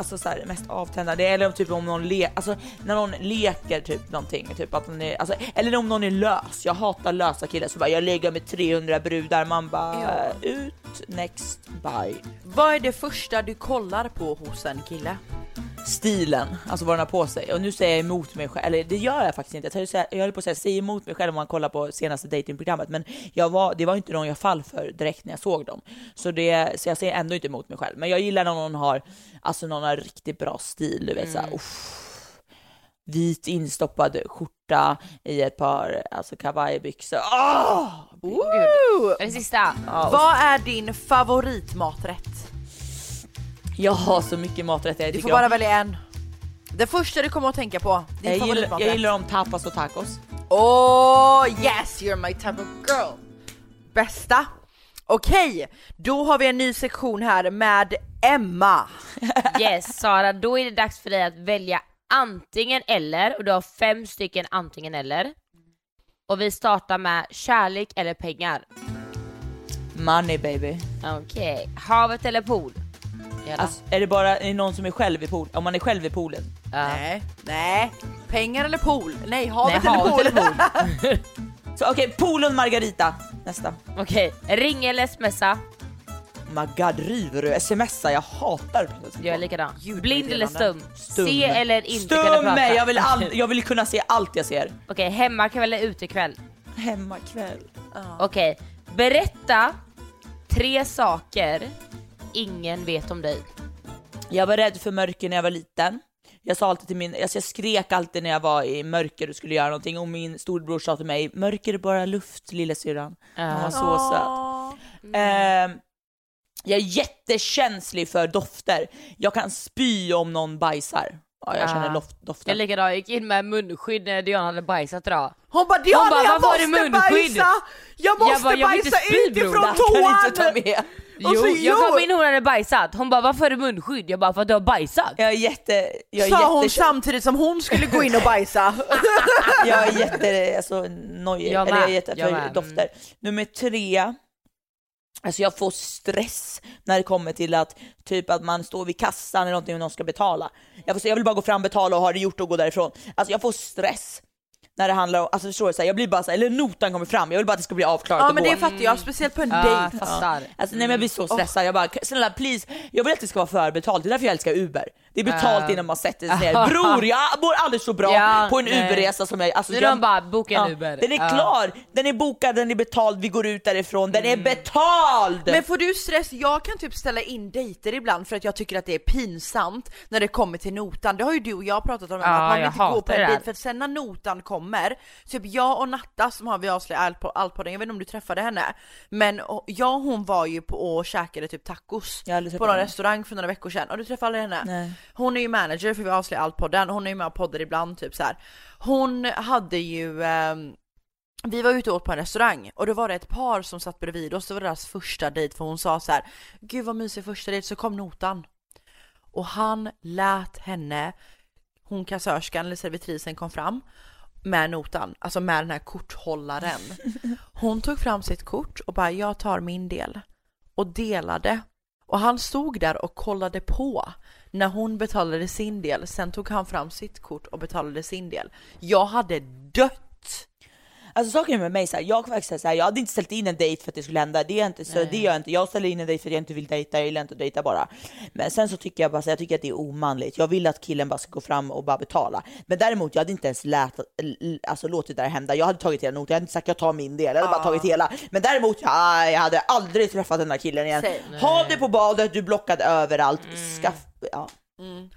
Alltså så här, det mest avtändande, eller om typ om någon le, alltså när någon leker typ någonting, typ att den är, alltså, eller om någon är lös. Jag hatar lösa killar som bara jag lägger med 300 brudar, man bara ut, next, bye. Vad är det första du kollar på hos en kille? Stilen, alltså vad den har på sig. Och nu säger jag emot mig själv, eller det gör jag faktiskt inte. Jag, jag höll på att säga säg emot mig själv om man kollar på senaste datingprogrammet, men jag var, det var inte någon jag fall för direkt när jag såg dem. Så, det, så jag säger ändå inte emot mig själv. Men jag gillar när någon har, alltså någon har riktigt bra stil, du vet såhär, uff, vit instoppad skjorta i ett par alltså kavajbyxor. Åh! Gud. Är det sista? Och Vad är din favoritmaträtt? Jag har så mycket maträtter jag Du får bara om. välja en. Det första du kommer att tänka på, din Jag gillar, jag gillar om tapas och tacos. Åh yes, you're my type of girl. Bästa. Okej, då har vi en ny sektion här med Emma. Yes Sara, då är det dags för dig att välja antingen eller och du har fem stycken antingen eller. Och vi startar med kärlek eller pengar. Money baby. Okej, havet eller pool? Alltså, är det bara är det någon som är själv i pool? Om man är själv i poolen? Nej, nej. Pengar eller pool? Nej, havet Nej, eller havet pool? eller Så okej, poolen Margarita. Nästa. Okej, ring eller smsa? My god, river du? Smsa, jag hatar Jag är likadan. Blind eller stum? Stum. Se eller inte kunna prata? Jag vill, all, jag vill kunna se allt jag ser. Okej, hemmakväll eller utekväll? Hemmakväll. Okej, berätta tre saker ingen vet om dig. Jag var rädd för mörker när jag var liten. Jag sa alltid till min, alltså jag skrek alltid när jag var i mörker och skulle göra någonting och min storbror sa till mig, mörker är bara luft lillasyrran. Han var så söt. Ehm, jag är jättekänslig för dofter. Jag kan spy om någon bajsar. Ja, jag känner Ah. loft, Jag doften. likadan, jag gick in med munskydd när Diana hade bajsat idag. Hon bara Diana Hon bara, jag "Varför har du måste munskydd?" bajsa! Jag måste Jag bara, "Jag bajsa spy, bror." utifrån här kan inte ta toan! med. Jo, så, jag kom in och hon hade bajsat. Hon bara, varför har du munskydd? Jag bara, för att du har bajsat. Jag är jätte... Jag är Sa hon jätte, samtidigt som hon skulle gå in och bajsa. jag är jätte alltså, nojig, Jag eller jag är jätte jag med. dofter. Nummer tre, alltså jag får stress när det kommer till att typ att man står vid kassan eller någonting och någon ska betala. Jag, får, jag vill bara gå fram, betala och ha det gjort och gå därifrån. Alltså jag får stress när det handlar om, alltså förstår du, så här, jag blir bara så här, eller notan kommer fram, jag vill bara att det ska bli avklarat Ja men det fattar jag, speciellt på en Ja, dejt. fattar. Alltså nej men jag blir så stressad, jag bara snälla please, jag vill att det ska vara förbetalt, det är därför jag älskar Uber. Det är betalt Ja. innan man sätter sig ner. Bror jag mår aldrig så bra Ja, på en. Uberresa som jag, alltså Nu jag, de bara, boka en Ja, Uber. Den är Ja. klar, den är bokad, den är betald, vi går ut därifrån, den är betald! Men får du stress? Jag kan typ ställa in dejter ibland för att jag tycker att det är pinsamt när det kommer till notan. Det har ju du och jag pratat om, Ja, att man vill inte gå på en dejt för att sen när notan kommer, typ jag och Natta som har vi avslöjat allt på, allt på den, jag vet inte om du träffade henne, men jag och hon var ju på och käkade typ tacos på någon restaurang för några veckor sedan och du träffade aldrig henne? Nej. Hon är ju manager för vi avslöjar allt på den, hon är ju med och poddar ibland typ så här. Hon hade ju ehm, vi var ute och åt på en restaurang och då var det ett par som satt bredvid oss, det var deras första dejt för hon sa så här: Gud vad mysig första dejt, så kom notan. Och han lät henne, hon kassörskan eller servitrisen kom fram med notan, alltså med den här korthållaren. Hon tog fram sitt kort och bara jag tar min del och delade. Och han stod där och kollade på när hon betalade sin del. Sen tog han fram sitt kort och betalade sin del. Jag hade dött. Alltså saken med mig, så här, jag, faktiskt, så här, jag hade inte ställt in en dejt för att det skulle hända, det är inte så, det gör jag inte. Jag ställer in en dejt för att jag inte vill dejta, jag gillar inte att dejta bara. Men sen så tycker jag bara, så här, jag tycker att det är omanligt. Jag vill att killen bara ska gå fram och bara betala. Men däremot, jag hade inte ens lät, alltså, låtit det här hända. Jag hade tagit hela notan, jag hade inte sagt jag tar min del, jag hade bara tagit hela. Men däremot, ja, jag hade aldrig träffat den där killen igen. Ha det på badet, du blockad överallt. Skaff, ja.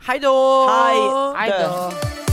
Hej då! Hej. Då.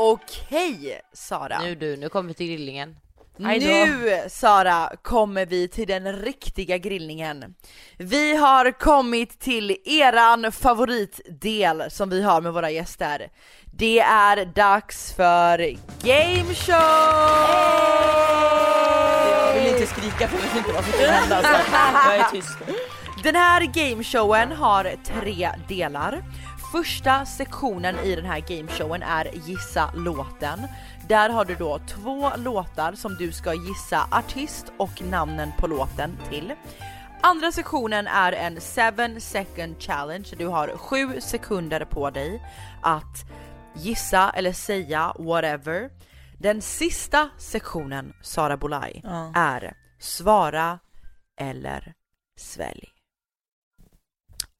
Okej Sara. Nu du, nu kommer vi till då. Nu Sara kommer vi till den riktiga grillningen. Vi har kommit till eran favoritdel som vi har med våra gäster. Det är dags för Game Show! Jag vill inte skrika för jag vet inte vad som kommer hända så jag är tyst. Den här gameshowen har tre delar. Första sektionen i den här gameshowen är gissa låten. Där har du då två låtar som du ska gissa artist och namnen på låten till. Andra sektionen är en 7 second challenge. Du har sju sekunder på dig att gissa eller säga whatever. Den sista sektionen, Sara Bolaj, Ja. är svara eller svälj.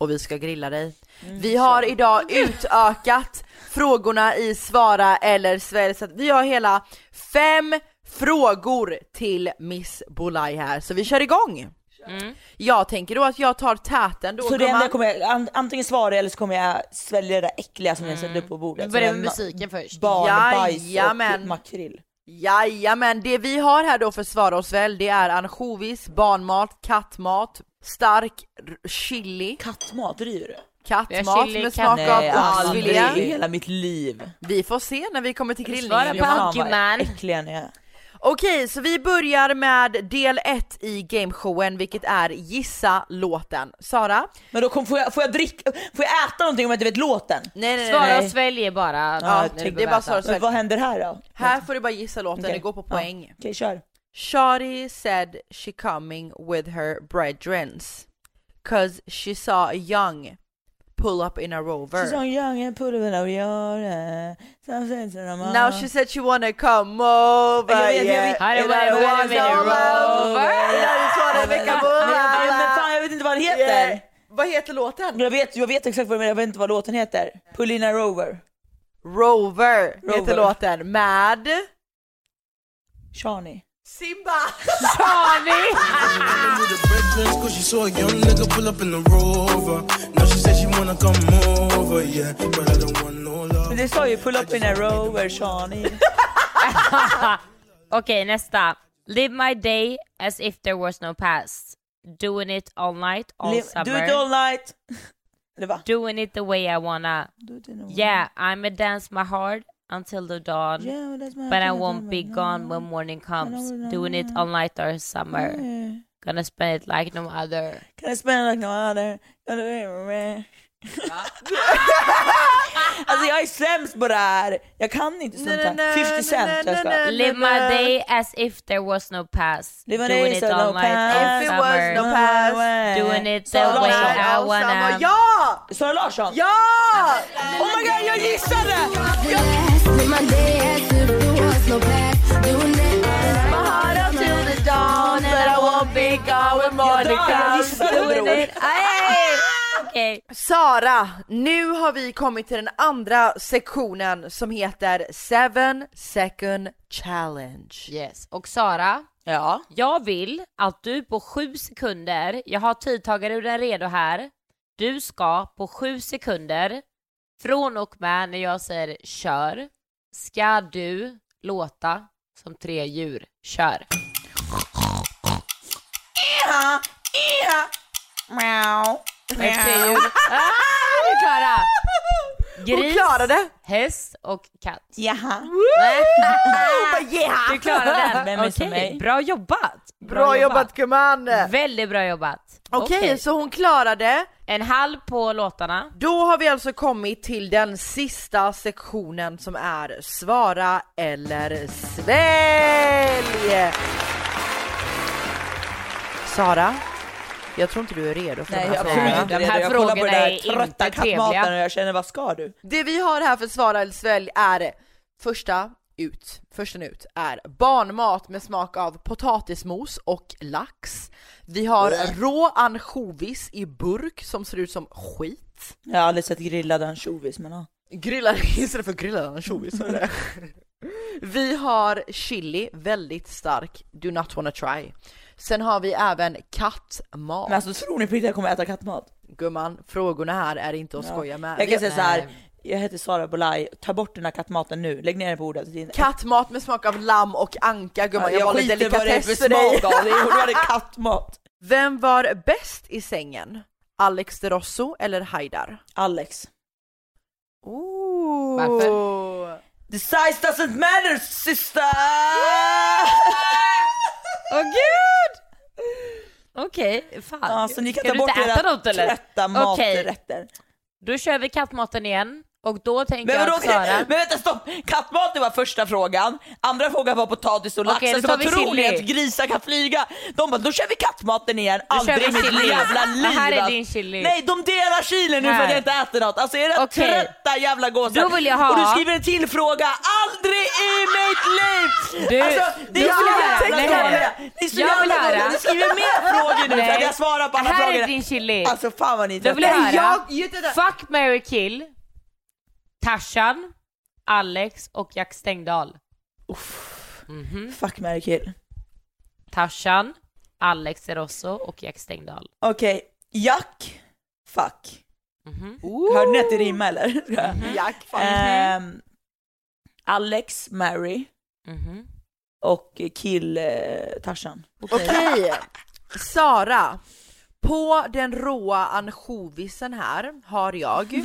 Och vi ska grilla dig. Vi har idag utökat frågorna i svara eller svälj så att vi har hela fem frågor till Miss Bolaj här så vi kör igång. Mm. Jag tänker då att jag tar täten då Så det enda jag kommer jag, an, antingen svara eller så kommer jag svälja det där äckliga som jag sätter upp på bordet. Vi börjar med är musiken först. Barnbajs Jajamän. och makrill. Jajamän, det vi har här då för svara och svälj det är ansjovis, barnmat, kattmat, stark chili, Kattmat, driver du? Kattmat chili, med smak av aldrig i oxfilé. hela mitt liv. Vi får se när vi kommer till grillningen. Fan, äckliga ni är. Okej, så vi börjar med del ett i gameshowen, vilket är gissa låten. Sara? Men då kom, får, jag, får jag dricka, får jag äta någonting om jag inte vet låten? Nej nej Svara nej. och svälj är bara... Ja, det är bara svara och svälj. vad händer här då? Här får du bara gissa låten, Okej. det går på poäng. Okej, kör. Shawty said she coming with her brethrens Cause she saw a young pull up in a rover She's on young and put it in a Now she said she wanna come over Jag vet, jag yeah. vet. Rover? Jag make a Men jag, move. men fan jag vet inte vad den heter! Yeah. Vad heter låten? Jag vet, jag vet exakt vad men jag vet inte vad låten heter. Pullina Rover. Rover, Rover. heter låten med Shani. Simba! with the brethren, cause she saw a young nigga pull up in the rover. Now she said she wanna come over, yeah. But I don't want no love. Det sa ju pull up in a rover, Shani. Okej, nästa. Live my day as if there was no past. Doing it all night, all Live- summer. Do it all night. Eller? Doing it the way I wanna. Do it in a- Yeah, I'm a dance my heart until the dawn. Yeah, that's my But I won't be number. gone when morning comes. know, Doing it all night or summer. Yeah. Gonna spend it like no other. I spend like no other? Gonna be me. alltså jag är sämst på det här. Jag kan inte sånt här. 50 cent jag ska. Live my day as if there was no past. Live my Doing day it as all no night, past. all If it was summer. no past. Doing it the Sara way. I wanna. summer. Ja! Sara Larsson? Ja! Oh my god, jag gissade! Jag Okej. Sara, nu har vi kommit till den andra sektionen som heter 7 second challenge. Yes. Och Sara, Ja. jag vill att du på sju sekunder, jag har tidtagaren redo här, du ska på sju sekunder från och med när jag säger kör, ska du låta som tre djur. Kör! Iha, iha. Tre djur? Ah, du är klara! Gris, klarade! häst och katt. Jaha. Yeah! Du klarade den. Vem är som Okej, mig? bra jobbat! Bra jobbat gumman! Väldigt bra jobbat. Okej, så hon klarade. En halv på låtarna. Då har vi alltså kommit till den sista sektionen som är svara eller svälj! Sara, jag tror inte du är redo för Nej, de här absolut frågorna. inte De här redo. Jag kollar på den där är trötta inte kattmaten och jag känner, vad ska du? Det vi har här för svara eller svälj är första ut, försten ut är barnmat med smak av potatismos och lax. Vi har rå ansjovis i burk som ser ut som skit. Jag har aldrig sett grillad ansjovis men ja. Grillad istället för grillad ansjovis. det. Vi har chili, väldigt stark, do not wanna try. Sen har vi även kattmat. Men alltså tror ni på riktigt att jag kommer äta kattmat? Gumman, frågorna här är inte att Ja. skoja med. Jag kan säga så här. Jag heter Sara Bolaj, ta bort den här kattmaten nu, lägg ner den på bordet. Kattmat med smak av lamm och anka gumman, jag, jag valde skiter vad det delikatess för dig. smak av det, och då är det kattmat. Vem var bäst i sängen? Alex de Rosso eller Haidar? Alex. Ooh. Varför? The size doesn't matter sister! Åh gud! Okej, fan. Ja, så ni kan Ska ta du bort era något eller? trötta maträtter. Då kör vi kattmaten igen och då tänker Men, jag att Sara... men vänta stopp! Kattmaten var första frågan, andra frågan var potatis och lax. Okej, då alltså ni chili. att grisar kan flyga? De bara, då kör vi kattmaten igen, Då aldrig i mitt jävla liv. Här är alltså. din chili. Nej, de delar chili nu för Här. att jag inte äter något. Alltså era Okej. trötta jävla gåsar. Då vill jag ha- Och du skriver en till fråga, aldrig i mitt liv! Du, alltså, det är jag så jävla dåliga. Ni är så jävla dåliga. Ni skriver mer frågor nu för att jag svarar på alla Här frågor. är din chili. Alltså fan vad ni är trötta. Fuck, marry, kill. Tarzan, Alex och Jack Stängdahl. Mhm. Fuck, marry, kill. Tarzan, Alex Erosso och Jack Stängdahl. Okej, Jack, fuck. Mhm. Hörde ni att det rimmade eller? Jack, fuck. Ehm, Alex, Mary Mhm. och Kill eh, Tarzan. Okej, Sara. På den råa ansjovisen här har jag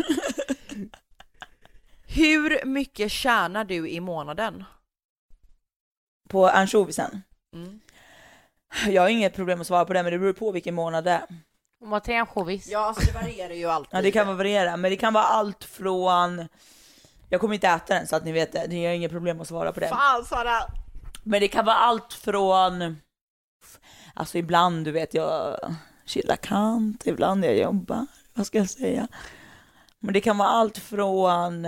Hur mycket tjänar du i månaden? På ansjovisen. Mm. Jag har inget problem att svara på det men det beror på vilken månad det är. Hon var tre ansjovis. Ja, alltså det varierar ju alltid. Ja det kan vara variera men det kan vara allt från jag kommer inte äta den så att ni vet det, det är inget problem att svara på det. Fan Sara! Men det kan vara allt från, alltså ibland du vet jag chillar kant, ibland jag jobbar, vad ska jag säga? Men det kan vara allt från,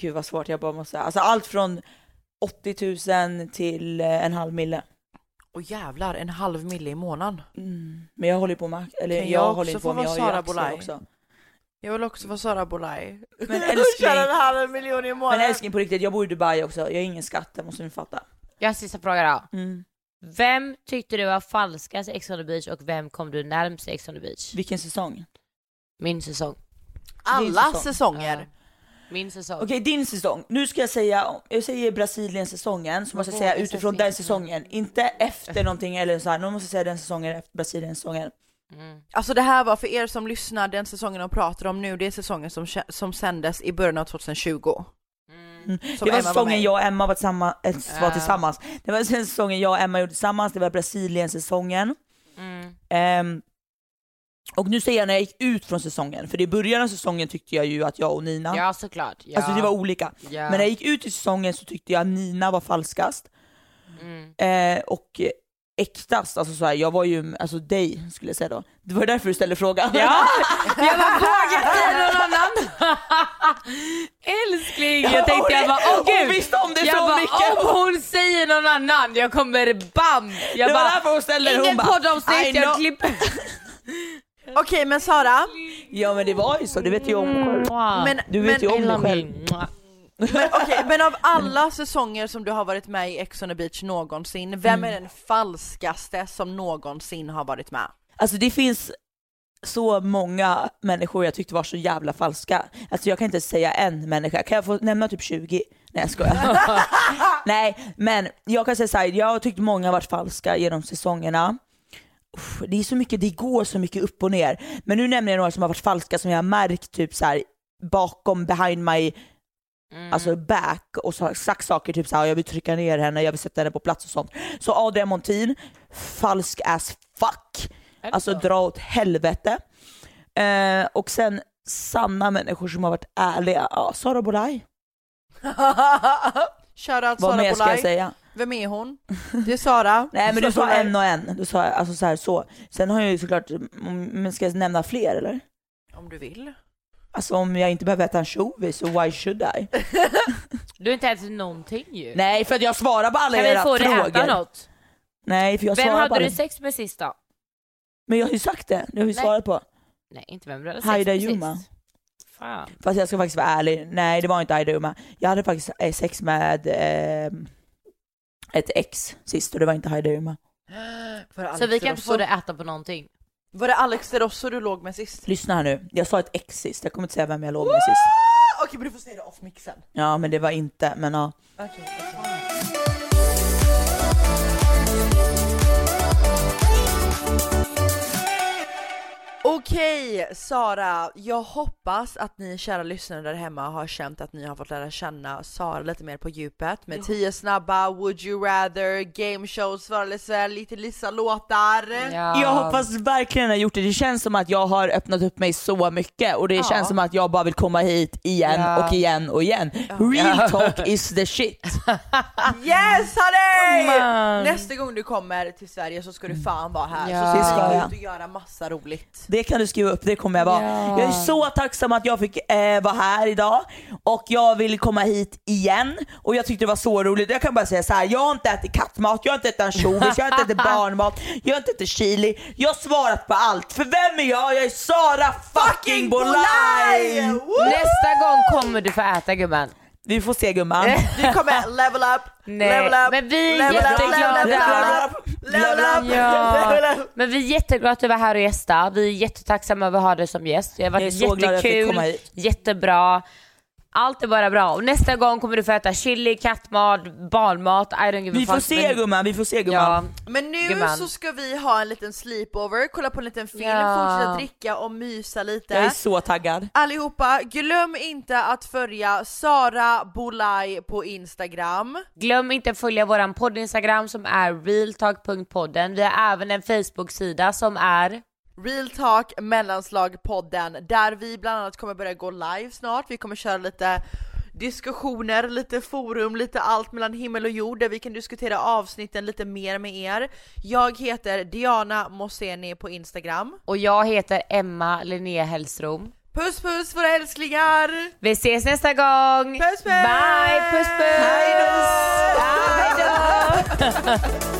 gud vad svårt jag bara måste säga, alltså allt från 80 000 till eh, en halv mille. Och jävlar, en halv mille i månaden. Mm. Men jag håller på med, eller Kan jag, jag håller också inte få på men vara jag har ju aktier också. Jag vill också vara Sara Bolaj. Men älskling- en halv miljon i Men månaden. älskling på riktigt, jag bor i Dubai också, jag har ingen skatt, det måste ni fatta. Jag har sista fråga då. Mm. Vem tyckte du var falskast i Ex on the beach och vem kom du närmst i Ex on the beach? Vilken säsong? Min säsong. Alla säsong. säsonger. Min säsong. Okej, din säsong. Nu ska jag säga, jag säger Brasilien-säsongen, så måste jag säga utifrån den säsongen. Inte efter någonting eller så här. nu måste jag säga den säsongen efter Brasilien-säsongen. Mm. Alltså det här var för er som lyssnar, den säsongen de pratar om nu, det är säsongen som, som sändes i början av 2020. Mm. Som Det var Emma var säsongen i. jag och Emma var, tillsamma, äh, var tillsammans. Det var säsongen jag och Emma gjorde tillsammans, det var Brasilien-säsongen. Mm. Ehm, och nu säger jag när jag gick ut från säsongen, för i början av säsongen tyckte jag ju att jag och Nina, Ja såklart. Ja. alltså det var olika. Ja. Men när jag gick ut i säsongen så tyckte jag att Nina var falskast. Mm. Eh, och äktast, alltså så här, jag var ju, alltså dig skulle jag säga då. Det var därför du ställde frågan. Ja, jag bara vågar säga någon annan. Älskling, jag tänkte jag bara åh Hon gud. visste om det jag så bara, mycket. om hon säger någon annan, jag kommer bam. Jag det var bara, därför hon ställde det. Hon bara, poddavsnitt, jag klipper. Okej men Sara, Ja men det var ju så, det vet ju om själv. men, Du vet men, ju om dig själv. men, okej, men av alla säsonger som du har varit med i Ex on the beach någonsin, vem Mm. är den falskaste som någonsin har varit med? Alltså det finns så många människor jag tyckte var så jävla falska. Alltså jag kan inte säga en människa, kan jag få nämna typ 20? Nej jag skojar. Nej men jag kan säga såhär, jag har tyckt många har varit falska genom säsongerna. Det är så mycket, det går så mycket upp och ner. Men nu nämner jag några som har varit falska som jag har märkt typ så här bakom, behind my Mm. alltså back och så sagt saker typ såhär, jag vill trycka ner henne, jag vill sätta henne på plats och sånt. Så Adrian Montin, falsk as fuck. Alltså så? dra åt helvete. Eh, och sen sanna människor som har varit ärliga, ja Sara Bolaj. Shoutout Vad Sara mer ska jag Bolaj. säga? Vem är hon? Det är Sara. Nej men du sa en och en, du sa alltså så, här, så. Sen har jag ju såklart, men ska jag nämna fler eller? Om du vill. Alltså om jag inte behöver äta ansjovis så why should I? Du har inte ätit någonting ju. Nej för att jag svarar på alla kan vi era få dig frågor. äta något? Nej för jag Vem svarar på hade alla. du sex med sist då? Men jag har ju sagt det, det har vi svarat på. Nej inte vem du hade sex Haida med Juma. sist. Fan. Fast jag ska faktiskt vara ärlig, nej det var inte Aida Uma. Jag hade faktiskt eh, sex med eh, ett ex sist och det var inte det Så vi kan inte få dig äta på någonting? Var det Alex de Rosso du låg med sist? Lyssna här nu, jag sa ett ex sist, jag kommer inte säga vem jag låg med sist. Okej men du får säga det off mixen. Ja men det var inte, men ja. Okej Sara, jag hoppas att ni kära lyssnare där hemma har känt att ni har fått lära känna Sara lite mer på djupet med 10 snabba, would you rather, game shows, svara eller svär, lite lissa låtar. Jag hoppas verkligen jag har gjort det. Det känns som att jag har öppnat upp mig så mycket och det Ja. känns som att jag bara vill komma hit igen Ja. och igen och igen. Real Ja. talk is the shit. Yes honey! Man. Nästa gång du kommer till Sverige så ska du fan vara här Ja. så ska vi ut och göra massa roligt. Det kan du skriva upp, det kommer jag vara. Ja. Jag är så tacksam att jag fick eh, vara här idag och jag vill komma hit igen och jag tyckte det var så roligt. Jag kan bara säga så här: jag har inte ätit kattmat, jag har inte ätit ansjovis, jag har inte ätit barnmat, jag har inte ätit chili. Jag har svarat på allt. För vem är jag? Jag är Sara fucking Bolaj! Nästa gång kommer du få äta gumman. Vi får se gumman. Vi kommer level up, Nej, level up, men vi är level up, level up, level up, level Ja, up. men vi är jätteglada att du var här och gästa. Vi är jättetacksamma över att ha dig som gäst. Det har varit Jag är så glad att jag fick jättekul, jättebra. Allt är bara bra. Och nästa gång kommer du få äta chili, kattmat, barnmat, I don't give a Vi får fuck, se men- gumman, vi får se gumman. Ja. Men nu Gumman. så ska vi ha en liten sleepover, kolla på en liten film, Ja. fortsätta dricka och mysa lite. Jag är så taggad. Allihopa, glöm inte att följa Sara Bolaj på Instagram. Glöm inte att följa våran podd-instagram som är realtalk.podden. Vi har även en Facebook-sida som är Real Talk mellanslag-podden där vi bland annat kommer börja gå live snart. Vi kommer köra lite diskussioner, lite forum, lite allt mellan himmel och jord där vi kan diskutera avsnitten lite mer med er. Jag heter Diana Moseni på Instagram. och jag heter Emma Linnea Hellström. Puss puss våra älsklingar! Vi ses nästa gång! Puss puss! Bye! Puss puss! Hej då!